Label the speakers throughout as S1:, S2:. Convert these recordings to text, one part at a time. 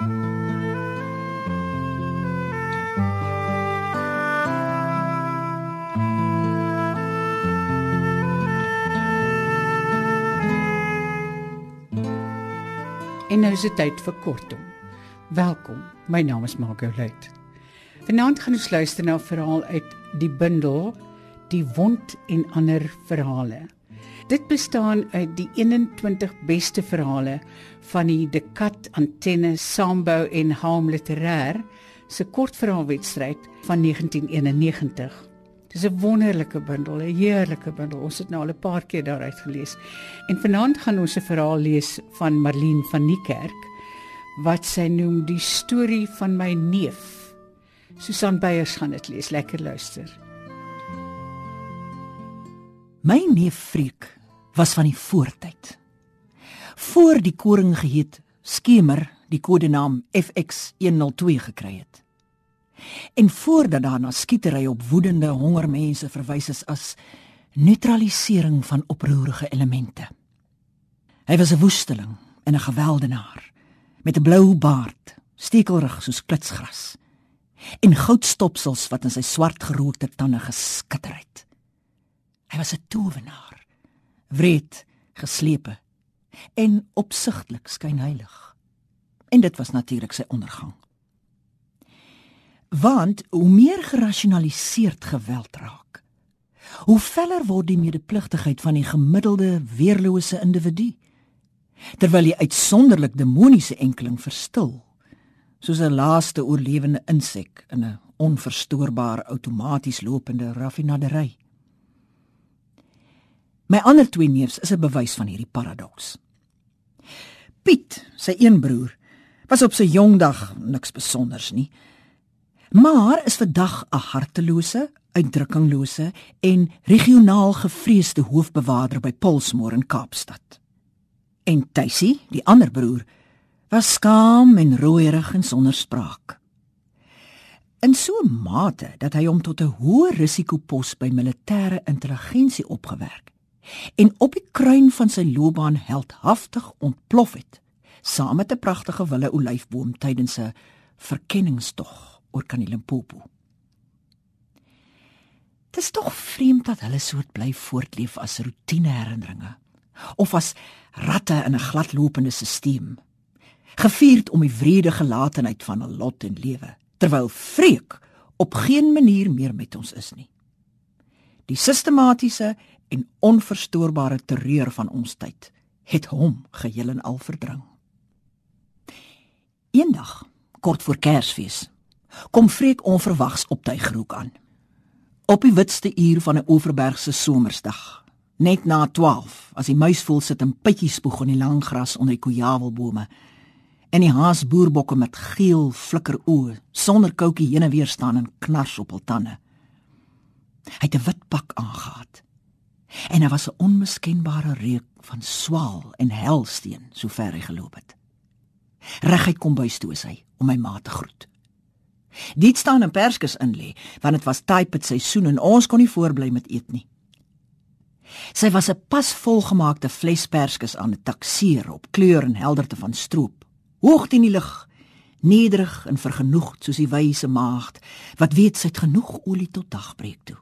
S1: En nou is dit tyd vir kortom. Welkom. My naam is Margolet. Vanaand gaan ons luister na 'n verhaal uit die bundel Die wond en ander verhale. Dit bestaan uit die 21 beste verhale van die De Kat Antenne Sambou en Haam Literêr se kortverhaalwedstryd van 1991. Dis 'n wonderlike bundel, 'n heerlike bundel. Ons het nou al 'n paar keer daaruit gelees. En vanaand gaan ons 'n verhaal lees van Marlene van Niekerk wat sy noem die storie van my neef. Susan Beyers gaan dit lees. Lekker luister.
S2: My neef Freek was van die voortyd. Voor die koring geheet Skemer die kodenaam FX102 gekry het. En voordat daarna skietery op woedende hongermense verwys is as neutralisering van oproerige elemente. Hy was 'n woesteling en 'n gewelddenaar met 'n blou baard, stekelrig soos klitsgras en goudstopsels wat in sy swart gerookte tande geskitter het. Hy was 'n towenaar wreed, geslepe en opsigtelik skynheilig. En dit was natuurlik sy ondergang. Want hoe meer gerasionaliseerd geweld raak, hoe veller word die medepligtigheid van die gemiddelde weerlose individu. Terwyl die uitsonderlik demoniese enkeling verstil, soos 'n laaste oorlewende insek in 'n onverstoorbare outomaties lopende raffinaderry. My ander twee neefs is 'n bewys van hierdie paradoks. Piet, sy een broer, was op sy jong dag niks besonders nie. Maar is vandag 'n hartelose, uitdrukkinglose en regionaal gevreesde hoofbewaarder by Polsmoor in Kaapstad. En Tuisie, die ander broer, was skaam en rooierig en sonder spraak. In so 'n mate dat hy hom tot 'n hoë risikopos by militêre intelligensie opgewerk en op die kruin van sy loopbaan heldhaftig ontplof het saam met 'n pragtige wille olyfboom tydens 'n verkenningstog oor Kanilimpopo. Dit is tog vreemd dat hulle soort bly voortleef as roetine herinneringe of as ratte in 'n gladlopende stelsel gevierd om die wrede gelatenheid van 'n lot en lewe terwyl vreek op geen manier meer met ons is nie die sistematiese en onverstoorbare terreur van ons tyd het hom geheel en al verdring. Eendag, kort voor Kersfees, kom Freek onverwags op Tygerhoek aan. Op die witste uur van 'n Oeverbergse somersdag, net na 12, as die muisvoël sit in pytjies spoeg in die lang gras onder die kojawelbome en die haasboerbokke met geel flikker oë sonder koutjie heen en weer staan en knars op hul tande. Hy het 'n wit pak aangetree en daar was 'n onmiskenbare reuk van swaal en helsteen so ver hy geloop het. Reguit kom by stoos hy om my ma te groet. Dit staan 'n perskes in lê, want dit was type seisoen en ons kon nie voorbly met eet nie. Sy was 'n pas volgemaakte fles perskes aan 'n takseer op kleur en helderte van stroop. Hoog teen die lug, nederig en vergenoegd soos die wyse maagd wat weet sy het genoeg olie tot dagbreek toe.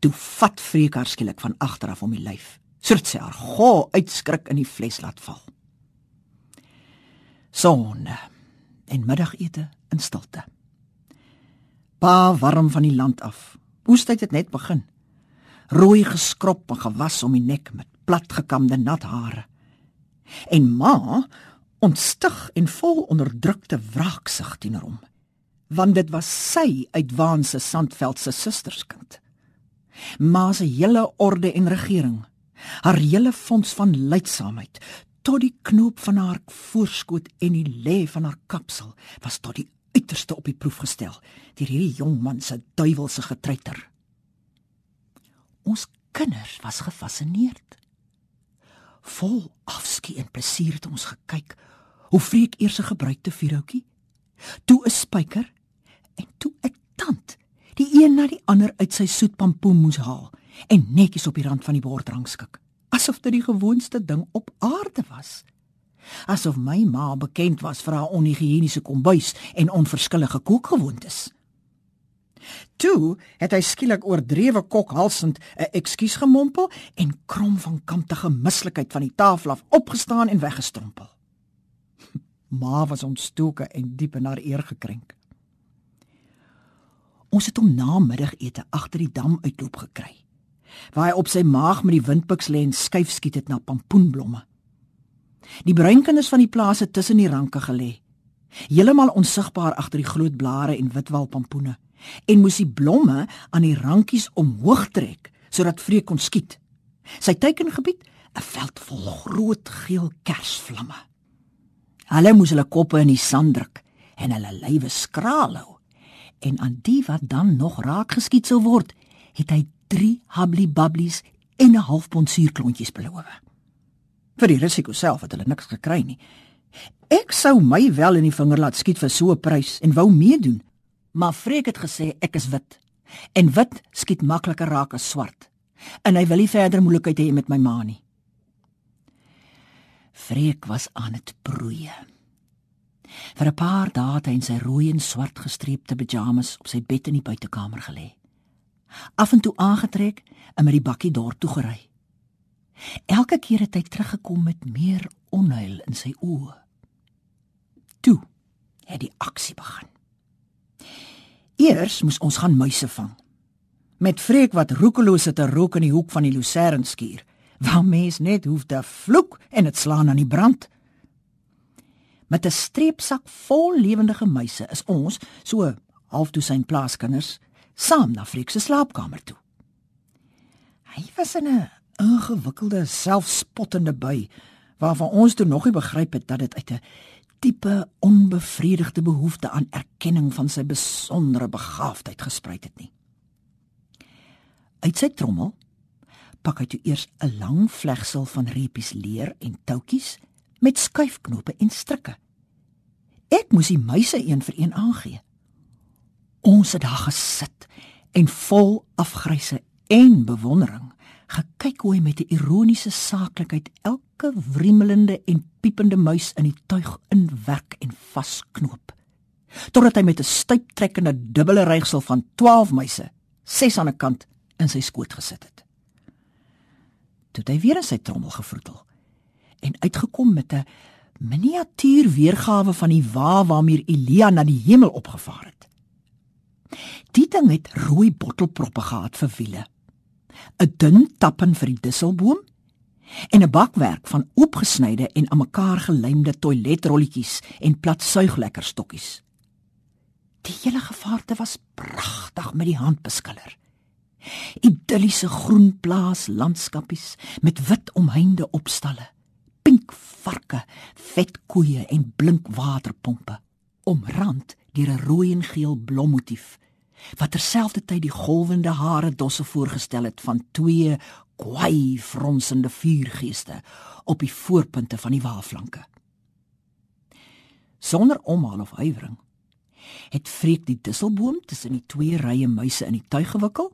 S2: Toe vat Freek haar skielik van agter af om die lyf. Soort sy haar go uitskrik in die fles laat val. Sonne en middagete in stilte. Pa warm van die land af. Oestyd het net begin. Rooi geskrop en gewas om die nek met platgekamde nat hare. En ma ontstig en vol onderdrukte wraaksig teenoor hom, want dit was sy uitwaanse Sandveld se susterskind maar se hele orde en regering, haar hele fonds van leidsaamheid tot die knoop van haar voorskoot en die lê van haar kapsel was tot die uiterste op die proef gestel deur hierdie jong man se duiwelse getreiter. Ons kinders was gefassineerd. Vol afskie en plesier het ons gekyk hoe vreek eers 'n gebruikte vuurhoutjie, toe 'n spyker en toe 'n tand die een na die ander uit sy soet pampoen moes haal en netjies op die rand van die bord rangskik, asof dit die gewoonste ding op aarde was. asof my ma bekend was vir haar onhigiëniese kombuis en onverskillige kookgewoontes. Toe het hy skielik oordrewe kokhalsend 'n ekskuus gemompel en krom van kamptige mislikheid van die tafel af opgestaan en weggestrompel. Ma was ontstoke en diep in haar eer gekrenk. Ons het hom na middagete agter die dam uitloop gekry. Waar hy op sy maag met die windpiks lê en skuif skiet het na pampoenblomme. Die bruinkinders van die plaas het tussen die ranke gelê, heeltemal onsigbaar agter die groot blare en witwal pampoene en moes die blomme aan die rankies omhoog trek sodat vreek kon skiet. Sy teikengebied, 'n veld vol groot geel kersvlamme. Hulle moes hulle koppe in die sand druk en hulle lywe skraal hou. En aan die wat dan nog raak geskiet sou word, het hy 3 habli babblies en 'n half pond suurklontjies beloof. Vir die risiko self het hulle niks gekry nie. Ek sou my wel in die vinger laat skiet vir so 'n prys en wou meedoen, maar Freek het gesê ek is wit en wit skiet makliker raak as swart en hy wil nie verder moeilikheid hê met my ma nie. Freek was aan dit broeie. Vir 'n paar dae het hy in sy rooi en swart gestreepte pyjamas op sy bed in die buitekamer gelê. Af en toe aangetrek en met die bakkie dorp toe gery. Elke keer het hy teruggekom met meer onheil in sy oë. Toe het die aksie begin. Eers moes ons gaan muise vang. Met vreek wat roekeloos het te rook in die hoek van die lucernenskuur, waar mens net hoef te vloek en dit slaan aan die brand. Met 'n streepsak vol lewendige muise is ons, so half sy plaaskinders, saam na Freek se slaapkamer toe. Hy was in 'n ingewikkelde, selfspottende bui waarvan ons toe nog nie begryp het dat dit uit 'n diepe onbevredigde behoefte aan erkenning van sy besondere begaafdheid gespruit het nie. Uit sy trommel pak hy toe eers 'n lang vlegsel van reepies leer en toutjies met skuifknope en strikke. Ek moes die muise een vir een aangee. Ons het daar gesit en vol afgryse en bewondering gekyk hoe hy met 'n ironiese saaklikheid elke wriemelende en piepende muis in die tuig inwerk en vasknoop. Totdat hy met 'n styptrekkende dubbele rygsel van 12 muise, 6 aan 'n kant, in sy skoot gesit het. Toe het hy weer in sy trommel gevroetel en uitgekom met 'n miniatuur weergawe van die wa waarmee Elia na die hemel opgevaar het. Die ding het rooi bottelproppe gehad vir wiele 'n dun tappen vir die disselboom en 'n bakwerk van oopgesnyde en aan mekaar gelymde toiletrolletjies en plat suiglekkerstokkies. Die hele gevaarte was pragtig met die hand beskiller. Idilliese groen plaas landskapies met wit omheinde opstalle, pink varke, vet koeie en blink waterpompe, omrand deur 'n rooi en geel blommotief wat terselfdertyd die golwende hare dosse voorgestel het van twee kwai fronsende vuurgeeste op die voorpunte van die waaflanke. Sonder omhaal of huiwering het Freek die disselboom tussen die twee rye muise in die tuig gewikkel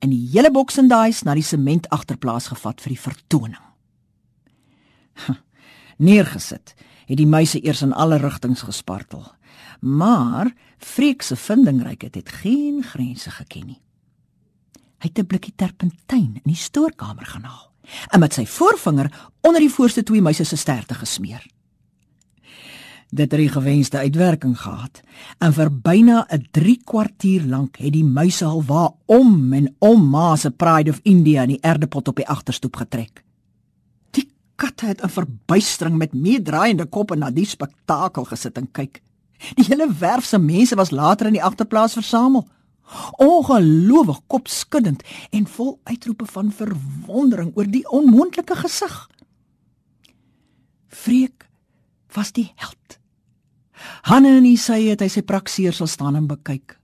S2: en die hele boksendaais na die sement agterplaas gevat vir die vertoning. Neergesit het die muise eers in alle rigtings gespartel maar Freek se vindingrykheid het geen grense geken nie. Hy het 'n blikkie terpentyn in die stoorkamer gaan haal en met sy voorvinger onder die voorste twee muise se sterte gesmeer. Dit het 'n gewenste uitwerking gehad en vir byna 'n 3 kwartier lank het die muise al waar om en om ma se Pride of India in die erdepot op die agterstoep getrek. Katte het in verbuistering met meedraaiende koppe na die spektakel gesit en kyk. Die hele werf se mense was later in die agterplaas versamel. Ongelowig kopskuddend en vol uitroepe van verwondering oor die onmoontlike gesig. Freek was die held. Hanne en sy het hy sy prakseer sal staan en bekyk,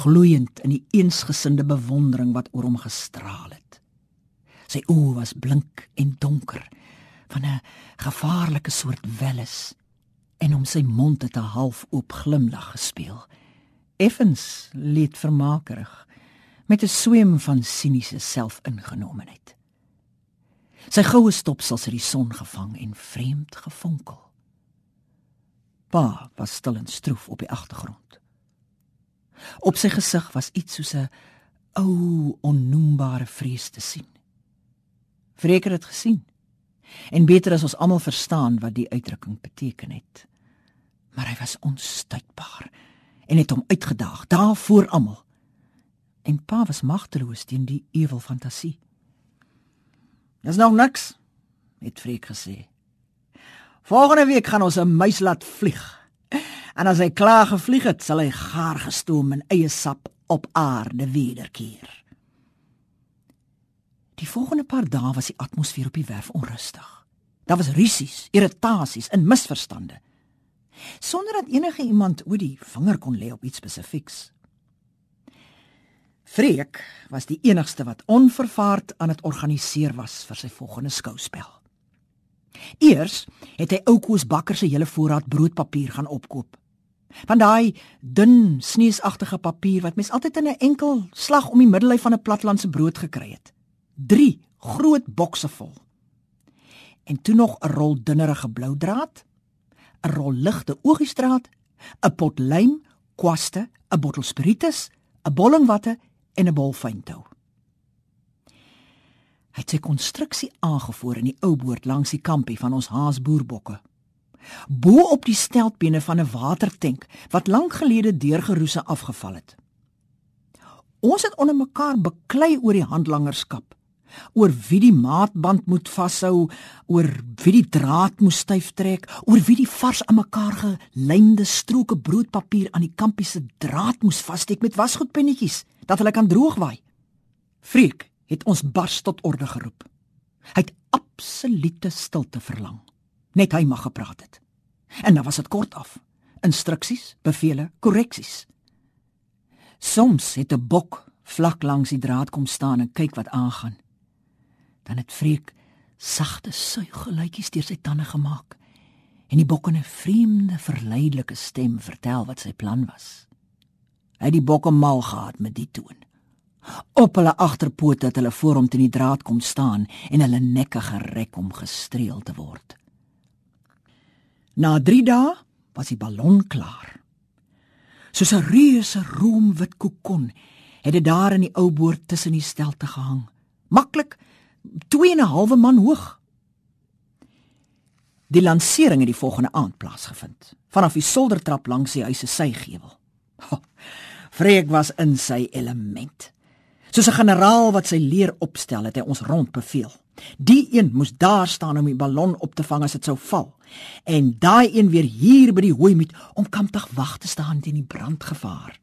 S2: gloeiend in die eensgesinde bewondering wat oor hom gestraal het. Sy oë was blink en donker van 'n gevaarlike soort welles en om sy mond het 'n half oop glimlag gespeel. Effens liet vermakerig met 'n swem van siniese selfingenomenheid. Sy goue stopsels het die son gevang en vreemd gefonkel. Pa was stil en stroef op die agtergrond. Op sy gesig was iets soos 'n ou onnoembare vrees te sien. Vreker het gesien. En beter as ons almal verstaan wat die uitdrukking beteken het. Maar hy was onstuitbaar en het hom uitgedaag daar voor almal. En pa was magteloos teen die ewel fantasie. Dis nog niks, het Freek gesê. Volgende week gaan ons 'n muis laat vlieg. En as hy klaar gevlieg het, sal hy gaar gestoom in eie sap op aarde wederkeer. Die volgende paar dae was die atmosfeer op die werf onrustig. Daar was rusies, irritasies en misverstande. Sonder dat enige iemand oor die vinger kon lê op iets spesifieks. Freek was die enigste wat onvervaard aan het organiseer was vir sy volgende skouspel. Eers het hy ou Koos Bakker se hele voorraad broodpapier gaan opkoop. Van daai dun, sneesagtige papier wat mens altyd in 'n enkel slag om die middellyf van 'n platlandse brood gekry het. 3 groot bokse vol. En toe nog 'n rol dunnerige blou draad, 'n rol ligte ogiestraat, 'n pot lym, kwaste, 'n bottel spiritus, 'n bollingwatte en 'n bol fyntou. Hy het sy konstruksie aangevoer in die ou boord langs die kampie van ons haasboerbokke. Bo op die steltbene van 'n watertank wat lank gelede deurgeroese afgeval het. Ons het onder mekaar beklei oor die handlangerskap, oor wie die maatband moet vashou, oor wie die draad moet styf trek, oor wie die vars aan mekaar gelymde stroke broodpapier aan die kampie se draad moet vassteek met wasgoedpennetjies dat hulle kan droogwaai. Freek het ons bars tot orde geroep. Hy het absolute stilte verlang. Net hy mag gepraat het. En dan was dit kort af. Instruksies, bevele, korreksies. Soms het 'n bok vlak langs die draad kom staan en kyk wat aangaan. Dan het Freek sagte suiggeluitjies deur sy tande gemaak en die bok in 'n vreemde, verleidelike stem vertel wat sy plan was. Hy het die bokke mal gehad met die toon. Op hulle agterpoot het hulle voor hom teen die draad kom staan en hulle nekke gerek om gestreel te word. Na 3 dae was die ballon klaar. Soos 'n reuse roomwit kokon het dit daar in die ou boord tussen die stelte gehang. Maklik 2 en 'n halwe man hoog. Die lansering het die volgende aand plaasgevind vanaf die soldertrap langs die huis se sygevel. Freek was in sy element. Soos 'n generaal wat sy leer opstel, het hy ons rondbeveel. Die een moes daar staan om die ballon op te vang as dit sou val. En daai een weer hier by die hooi met om kampdag wag te staan teen die brandgevaar.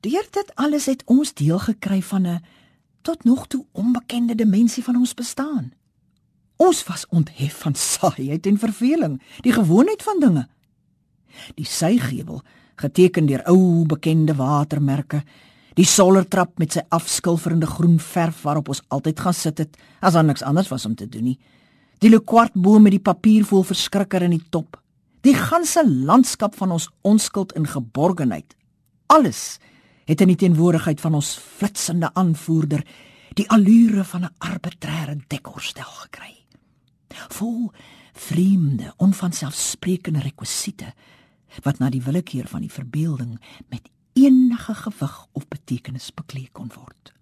S2: Deur dit alles het ons deel gekry van 'n tot nog toe onbekende dimensie van ons bestaan. Ons was onthef van saaiheid en verveling, die gewoonheid van dinge. Die sygevel geteken deur ou bekende watermerke. Die solertrap met sy afskilferende groen verf waarop ons altyd gaan sit het as daar niks anders was om te doen nie. Die lekwartboom met die papier vol verskrikker in die top. Die ganse landskap van ons onskuld en geborgenheid. Alles het in die teenwoordigheid van ons flitsende aanvoerder die allure van 'n arbitreëre dekorstel gekry. Vol vreemde, onvanselfsprekende rekwisiete wat na die willekeur van die verbeelding met enige gewig of betekenis beklee kon word.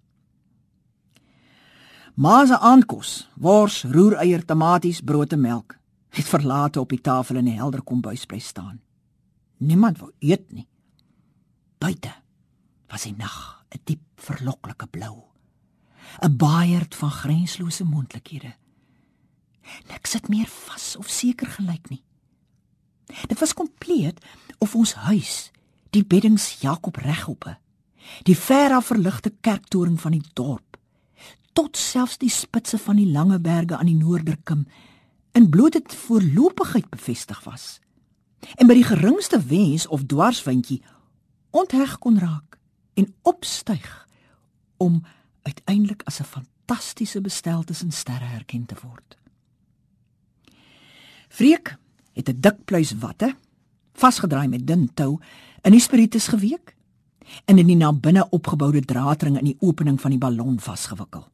S2: Maar se aankos, wors, roereier, tomaties, brood en melk het verlate op die tafel in die helder kombuis bly staan. Niemand wou eet nie. Buite was die nag 'n diep verloklike blou. 'n Baaierd van grenslose moontlikhede. Niks het meer vas of seker gelyk nie. Dit was kompleet of ons huis, die beddings Jakob regoppe, die ver af verligte kerktoring van die dorp, tot selfs die spitse van die lange berge aan die noorderkim in blote voorlopigheid bevestig was. En by die geringste wens of dwarswindjie ontheg kon raak en opstyg om uiteindelik as 'n fantastiese bestel tussen sterre herken te word. Freek het 'n dik pluis watte vasgedraai met dun tou in die spiritus geweek en in die na binne opgeboude draadring in die opening van die ballon vasgewikkel.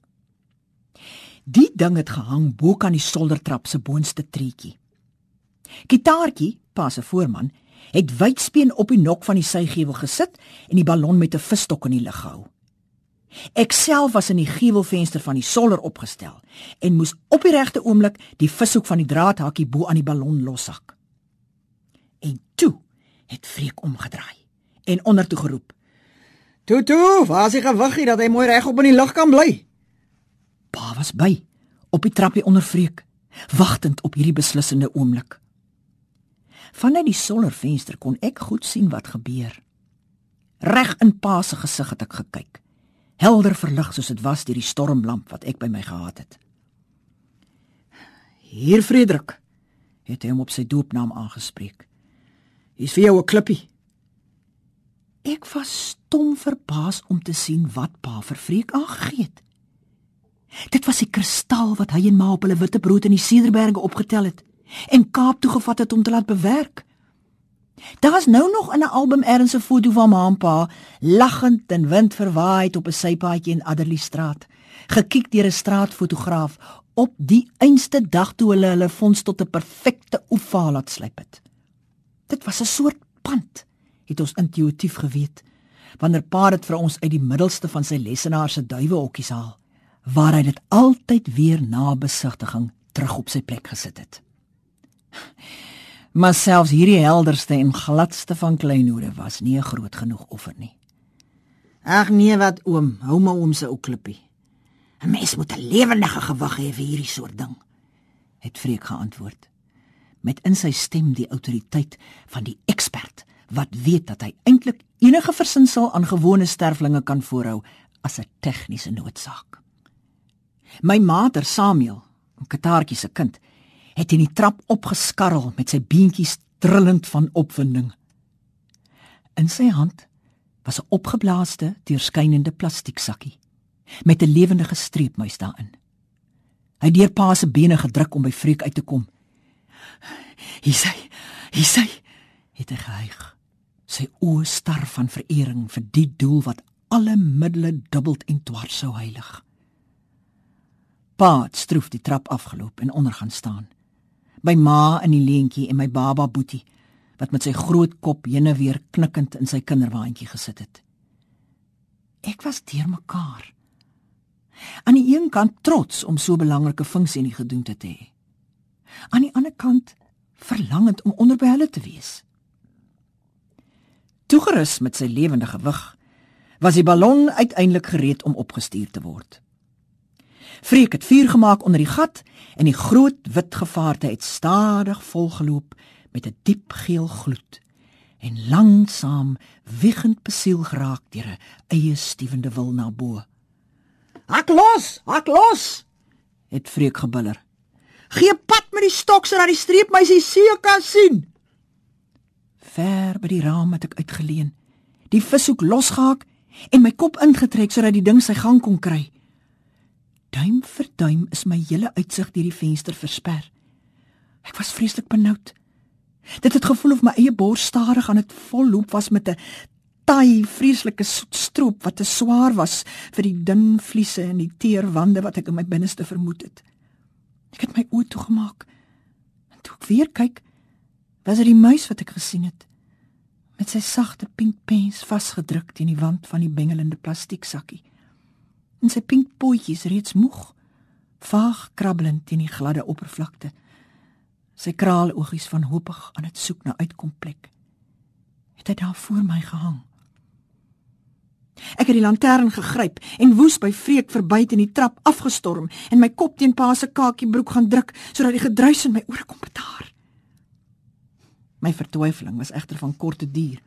S2: Die ding het gehang bo kan die soldertrap se boonste treetjie. Gitaartjie, pa se voorman, het wydspeen op die nok van die sygevel gesit en die ballon met 'n visstok in die lug gehou. Ek self was in die gevelvenster van die solder opgestel en moes op die regte oomblik die vishoek van die draadhakkie bo aan die ballon loshak. En toe het Freek omgedraai en ondertoe geroep:
S3: "Toe toe, waar is die gewiggie dat hy mooi reg op in die lug kan bly?"
S2: Pa was by op die trappie onder Freek, wagtend op hierdie beslissende oomblik. Vanuit die soldervenster kon ek goed sien wat gebeur. Reg in Pa se gesig het ek gekyk helder verlig soos dit was deur die stormlamp wat ek by my gehad het.
S3: Hier Frederik het hy hom op sy doopnaam aangespreek. Hier's vir jou 'n klippie.
S2: Ek was stom verbaas om te sien wat pa vir Freek aangegee het. Dit was die kristal wat hy en ma op hulle witbrood in die Cederberge opgetel het en Kaap toe gevat het om te laat bewerk. Daar's nou nog in 'n album erns 'n foto van ma en pa lagend en windverwaai op 'n sypaadjie in Adderley Straat, gekyk deur 'n straatfotograaf op die einste dag toe hulle hulle fonds tot 'n perfekte oefaal laat slyp het. Dit was 'n soort pand, het ons intuïtief geweet, wanneer pa dit vir ons uit die middelste van sy lesenaar se duiwehokkies haal, waar hy dit altyd weer na besigtiging terug op sy plek gesit het. Maar selfs hierdie helderste en gladste van kleinhoede was nie 'n groot genoeg offer nie.
S3: Ag nee, wat oom, hou maar oom se ou klippie. 'n Mens moet 'n lewendige gewig hê vir hierdie soort ding, het Freek geantwoord. Met in sy stem die autoriteit van die ekspert wat weet dat hy eintlik enige versinsel aan gewone sterflinge kan voorhou as 'n tegniese noodsaak. My mater Samuel, 'n kataartjie se kind, het in die trap opgeskarrel met sy beentjies trillend van opwinding. In sy hand was 'n opgeblaaste, deurskynende plastieksakkie met 'n lewendige streepmuis daarin. Hy het deur pa se bene gedruk om by Freek uit te kom. "Hier sy, hier sy," het hy gehuig. Sy oë star van verering vir die doel wat alle middele dubbel en dwars sou heilig. Pa het stroef die trap afgeloop en onder gaan staan by ma in die leentjie en my baba Boetie wat met sy groot kop heen en weer knikkend in sy kinderwaandjie gesit het. Ek was deurmekaar. Aan die een kant trots om so 'n belangrike funksie in die gedoente te hê. Aan die ander kant verlangend om onder by hulle te wees. Toegerus met sy lewende gewig, was die ballon uiteindelik gereed om opgestuur te word. Freek het vuur gemaak onder die gat en die groot wit gevaarte het stadig volgeloop met 'n diep geel gloed en langsaam wiegend besiel geraak deur 'n eie stewende wil na bo. "Hak los, hak los!" het Freek gebuller. "Gee pad met die stok sodat die streepmeisie see kan sien."
S2: Ver by die raam het ek uitgeleen, die vishoek losgehaak en my kop ingetrek sodat die ding sy gang kon kry. Duim vir duim is my hele uitsig deur die venster versper. Ek was vreeslik benoud. Dit het gevoel of my eie bors stadig aan dit volloop was met 'n taai vreeslike stroop wat te swaar was vir die dun vliese en die teer wande wat ek in my binneste vermoed het. Ek het my oë toegemaak. En toe ek weer kyk, was dit die muis wat ek gesien het met sy sagte pink pens vasgedruk teen die wand van die bengelende plastieksakkie en sy pink potjies reeds moeg, vaag krabbelend teen die gladde oppervlakte. Sy kraaloogies van hoopig aan dit soek na uitkomplek. Het hy daar voor my gehang. Ek het die lantern gegryp en woes by Freek verby teen die trap afgestorm en my kop teen pa se kakiebroek gaan druk sodat die gedruis in my ore kom betaar. My vertwyfeling was egter van korte duur.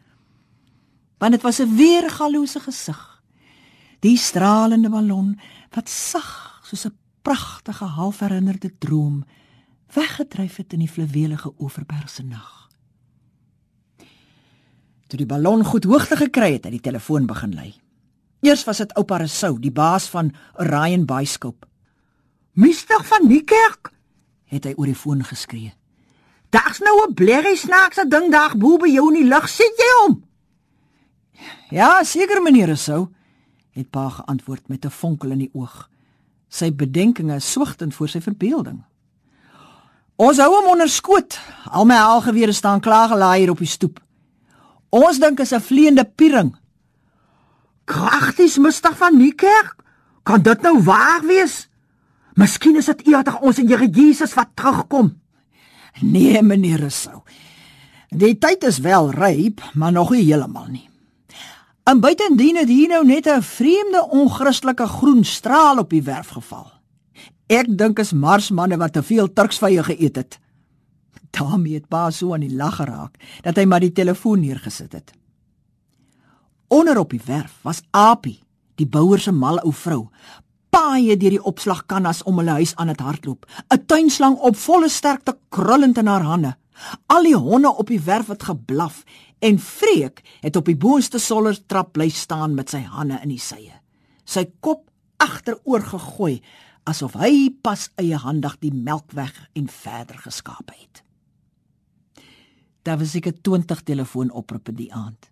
S2: Want dit was 'n weergalose gesig die stralende ballon wat sag soos 'n pragtige halfherinnerde droom weggedryf het in die fluwelige Oeverbergse nag. Toe die ballon goed hoogte gekry het, het die telefoon begin lui. Eers was dit oupa Resou, die baas van Orion Byscope.
S3: "Mister van Niekerk,"
S2: het hy oor die foon geskree.
S3: "Daar's nou 'n blerrie snaakse ding daar bo by jou in die lug, sien jy hom?"
S2: "Ja, seker meneer Resou," het pa geantwoord met 'n vonkel in die oog. Sy bedenkinge swigtend voor sy verbeelding. Ons hou hom onder skoot. Al my algewere staan klaar gelaai hier op die stoep. Ons dink is 'n vleiende piering.
S3: Kragties mistig van Niekerk. Kan dit nou waar wees? Miskien is dit eerder ons en Here Jesus wat terugkom.
S2: Nee, meneer Rousseau. Die tyd is wel ryp, maar nog nie heeltemal nie. En buitendien het hier nou net 'n vreemde onchristelike groen straal op die werf geval. Ek dink is marsmanne wat te veel turksvye geëet het. daarmee het pa so aan die lag geraak dat hy maar die telefoon neergesit het. Onder op die werf was Apie, die bouer se mal ou vrou, paaie deur die opslagkannas om hulle huis aan het hardloop, 'n tuinslang op volle sterkte krullend in haar hande. Al die honde op die werf het geblaf en Freek het op die boonste sollertrap bly staan met sy hande in die sye. Sy kop agteroor gegooi asof hy pas eie handig die melk weg en verder geskaap het. Daar was seker 20 telefoonoproepe die aand.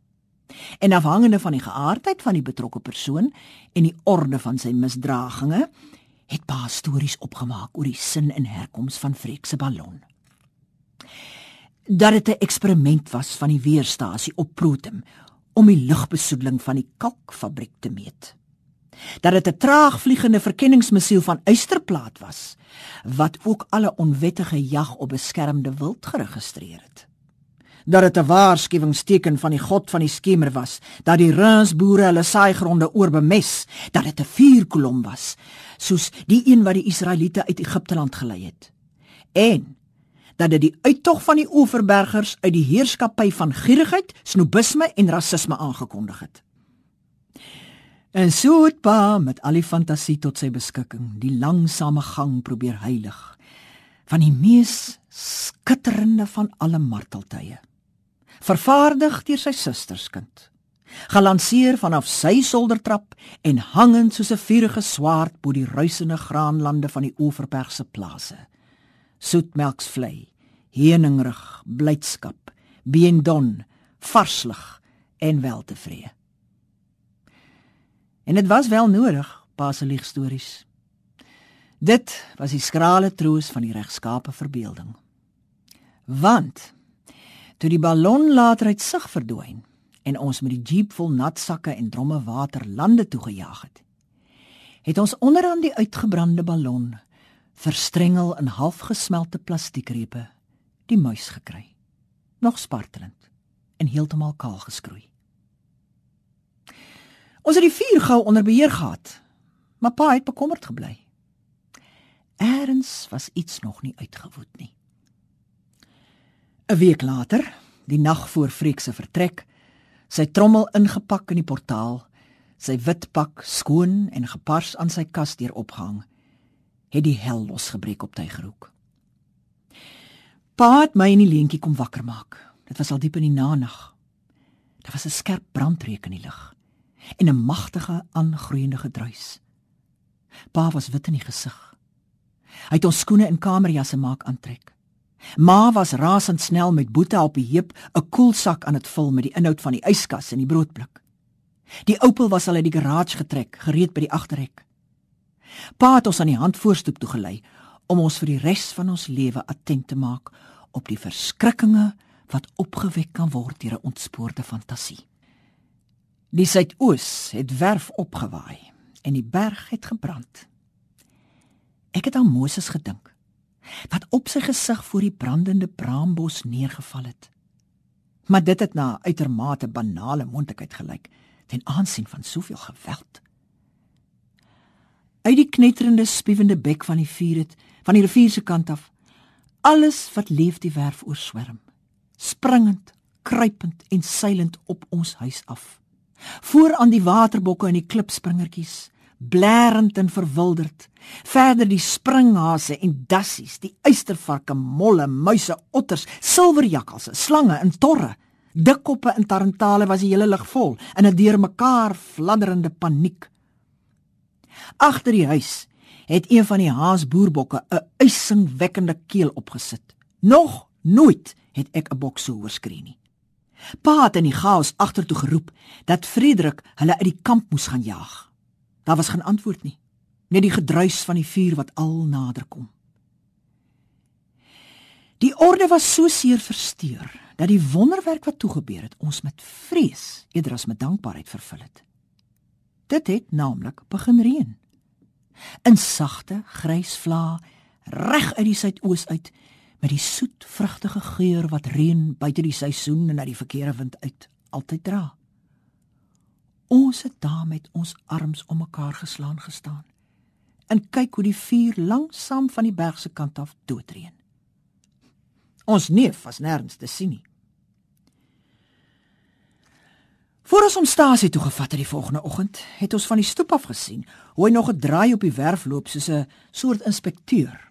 S2: En afhangende van die geaardheid van die betrokke persoon en die orde van sy misdraginge, het pa stories opgemaak oor die sin en herkoms van Freek se ballon dat dit 'n eksperiment was van die weerstasie op Protem om die lugbesoedeling van die kalkfabriek te meet. Dat dit 'n traagvliegende verkenningsmissiel van Uisterplaat was wat ook alle onwettige jag op beskermde wild geregistreer het. Dat dit 'n waarskuwingsteken van die god van die skemer was, dat die runsboere hulle saaigronde oorbemes, dat dit 'n vuurkolom was, soos die een wat die Israeliete uit Egipte land gelei het. En dat dit die uittog van die oeverbergers uit die heerskappy van gierigheid, snobisme en rasisme aangekondig het. En so het pa met al die fantasie tot sy beskikking die langsame gang probeer heilig van die mees skitterende van alle marteltye. Vervaardig deur sy susterskind. Gelanseer vanaf sy soldertrap en hangend soos 'n vuurige swaard bo die ruisende graanlande van die Oeverbergse plase soetmelksvlei, heuningrug, blydskap, beendon, varslig en weltevrede. En dit was wel nodig, pa se liegstories. Dit was die skrale troos van die regskape verbeelding. Want toe die ballon later uit sig verdwyn en ons met die jeep vol nat sakke en dromme water lande toe gejaag het, het ons onderaan die uitgebrande ballon verstrengel in halfgesmelte plastiekrepe die muis gekry. Nog spartelend en heeltemal kaal geskroei. Ons het die vuur gou onder beheer gehad maar pa het bekommerd gebly. Eers was iets nog nie uitgewoed nie. 'n week later die nag voor Freek se vertrek sy trommel ingepak in die portaal sy wit pak skoon en gepars aan sy kas deur opgehang het die hel losgebreek op Tygerhoek. Pa het my in die leentjie kom wakker maak. Dit was al diep in die nag. Daar was 'n skerp brandreuk in die lug en 'n magtige aangroeiende gedruis. Pa was wit in die gesig. Hy het ons skoene en kamerjasse maak aantrek. Ma was rasend snel met boete op die heup 'n koelsak aan dit vul met die inhoud van die yskas en die broodblik. Die Opel was al uit die garage getrek, gereed by die agterrek. Pa het ons aan die hand voorstoep toe gelei om ons vir die res van ons lewe attent te maak op die verskrikkinge wat opgewek kan word deur 'n ontspoorde fantasie. Die suidoos het werf opgewaai en die berg het gebrand. Ek het aan Moses gedink wat op sy gesig voor die brandende braambos neergeval het. Maar dit het na uitermate banale moontlikheid gelyk ten aansien van soveel geweld uit die knetterende spiewende bek van die vuur het van die rivier se kant af alles wat leef die werf oorswerm. Springend kruipend en seilend op ons huis af. Voor aan die waterbokke en die klipspringertjies blærend en verwilderd verder die springhase en dassies die uistervarke molle muise otters silverjakkalse slange en torre. Dikkoppe en tarantale was die hele lug vol in 'n deurmekaar fladderende paniek Agter die huis het een van die haasboerbokke 'n uitsingwekkende keel opgesit. Nog nooit het ek 'n bok so oorskree nie. Pa het in die chaos agtertoe geroep dat Frederik hulle uit die kamp moes gaan jaag. Daar was geen antwoord nie. net die gedruis van die vuur wat al nader kom. Die orde was so seer versteur dat die wonderwerk wat toegebeur het ons met vrees eerder as met dankbaarheid vervul het. Dit het naamlik begin reën. In sagte grys vlae reg uit die suidoos uit met die soet vrugtige geur wat reën buite die seisoen en uit die verkeerde wind uit altyd dra. Ons het daar met ons arms om mekaar geslaan gestaan en kyk hoe die vuur langsam van die berg se kant af doodreën. Ons neef was nêrens te sien nie. Voor ons omstasie toe gevat het die volgende oggend, het ons van die stoep af gesien hoe hy nog 'n draai op die werf loop soos 'n soort inspekteur.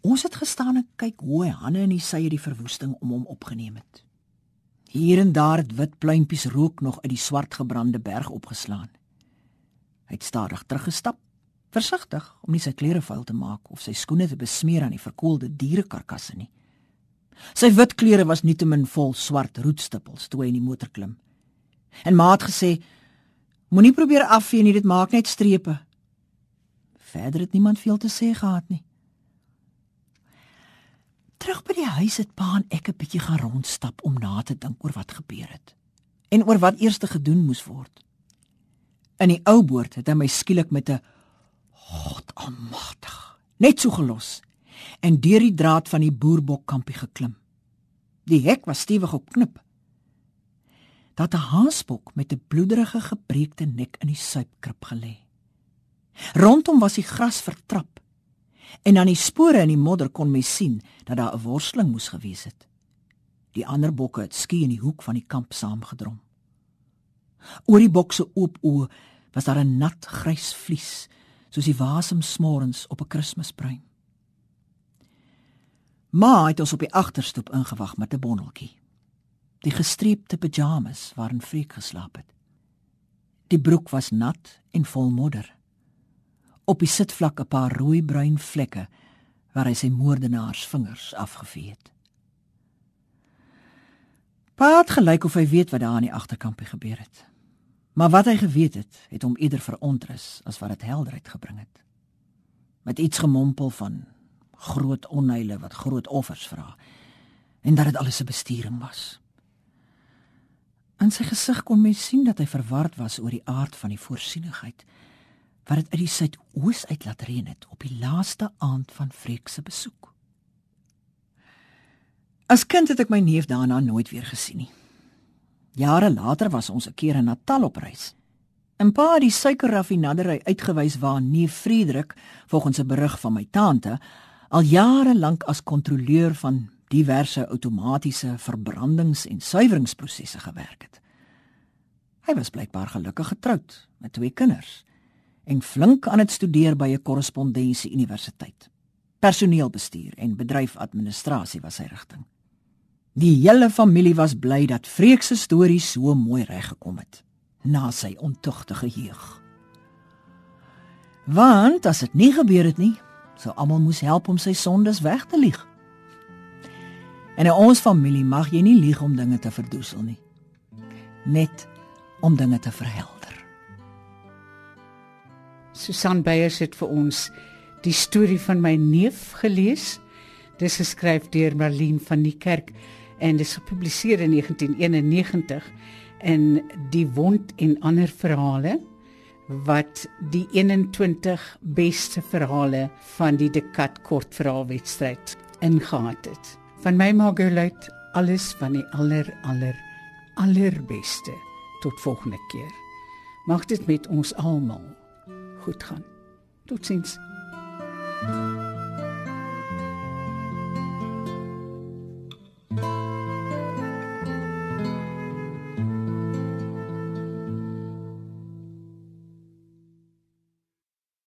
S2: Ons het gestaan en kyk hoe hy hande in die sye die verwoesting om hom opgeneem het. Hier en daar het wit pluimpies rook nog uit die swart gebrande berg opgeslaan. Hy het stadig teruggestap, versigtig om nie sy klere vuil te maak of sy skoene te besmeer aan die verkoelde dierekarkasse nie. Sy wit klere was nietemin vol swart roetstippels toe hy in die motor klim. En ma het gesê: "Moenie probeer afvee nie, dit maak net strepe." Verder het niemand veel te sê gehad nie. Terug by die huis het pa en ek 'n bietjie gaan rondstap om na te dink oor wat gebeur het en oor wat eers gedoen moes word. In die ou boord het hy my skielik met 'n God almagtig net so gelos en deur die draad van die boerbokkampie geklim. Die hek was stewig op knip. Dat 'n haasbok met 'n bloederige gebreekte nek in die suipkrib gelê. Rondom was die gras vertrap en aan die spore in die modder kon mens sien dat daar 'n worsteling moes gewees het. Die ander bokke het skie in die hoek van die kamp saamgedrom. Oor die bok se oop oë was daar 'n nat grys vlies, soos die wasem smorens op 'n Kersbruin. Ma het ons op die agterstoep ingewag met 'n bondeltjie. Die gestreepte pyjamas waarin Freek geslaap het. Die broek was nat en vol modder. Op die sitvlak 'n paar rooi-bruin vlekke waar hy sy moordenaars vingers afgevee het. Pa het gelyk of hy weet wat daar aan die agterkampie gebeur het. Maar wat hy geweet het, het hom eerder verontrus as wat dit helderheid gebring het. Met iets gemompel van groot onheile wat groot offers vra en dat dit alles 'n bestuuring was. In sy gesig kon mens sien dat hy verward was oor die aard van die voorsienigheid wat dit uit die suidoos uit laat reën het op die laaste aand van Freek se besoek. As kind het ek my neef daarna nooit weer gesien nie. Jare later was ons 'n keer in Natal op reis. En pa het die suikerraffinaderry uitgewys waar neef Frederik, volgens 'n berig van my tante, al jare lank as kontroleur van diverse outomatiese verbrandings- en suiweringsprosesse gewerk het. Hy was blykbaar gelukkig getroud met twee kinders en flink aan dit studeer by 'n korrespondensie universiteit. Personeelbestuur en bedryfadministrasie was sy rigting. Die hele familie was bly dat Freek se storie so mooi reggekom het na sy ontugtige jeug. Want as dit nie gebeur het nie, sou almal moes help om sy sondes weg te lieg. En in ons familie mag jy nie lieg om dinge te verdoesel nie. Net om dinge te verhelder.
S1: Susan Beyers het vir ons die storie van my neef gelees. Dis geskryf deur Marlene van die Kerk en dis gepubliseer in 1991 in Die wond en ander verhale wat die 21 beste verhale van die Dekat kortverhaalwedstryd ingehaat het. Van my Margolite alles van die aller aller allerbeste tot volgende keer. Mag dit met ons almal goed gaan. Totsiens. thank you